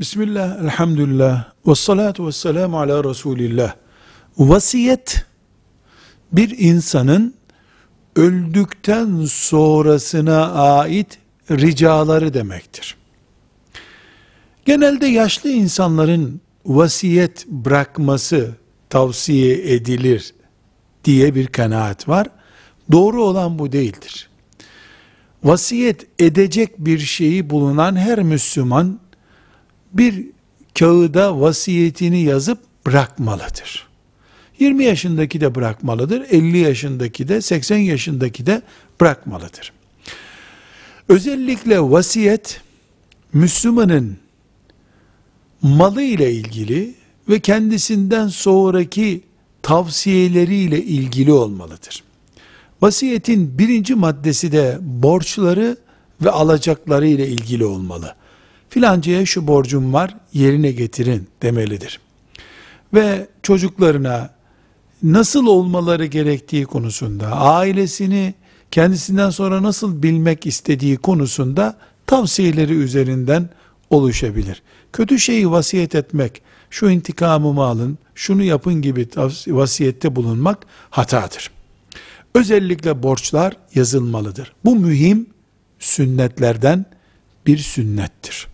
Bismillah, elhamdülillah, ve salatu ve selamu ala Resulillah. Vasiyet, bir insanın öldükten sonrasına ait ricaları demektir. Genelde yaşlı insanların vasiyet bırakması tavsiye edilir diye bir kanaat var. Doğru olan bu değildir. Vasiyet edecek bir şeyi bulunan her Müslüman bir kağıda vasiyetini yazıp bırakmalıdır. 20 yaşındaki de bırakmalıdır, 50 yaşındaki de, 80 yaşındaki de bırakmalıdır. Özellikle vasiyet Müslümanın malı ile ilgili ve kendisinden sonraki tavsiyeleriyle ilgili olmalıdır. Vasiyetin birinci maddesi de borçları ve alacakları ile ilgili olmalı. Filancaya şu borcum var yerine getirin demelidir. Ve çocuklarına nasıl olmaları gerektiği konusunda, ailesini kendisinden sonra nasıl bilmek istediği konusunda tavsiyeleri üzerinden oluşabilir. Kötü şeyi vasiyet etmek, şu intikamımı alın, şunu yapın gibi vasiyette bulunmak hatadır. Özellikle borçlar yazılmalıdır. Bu mühim sünnetlerden bir sünnettir.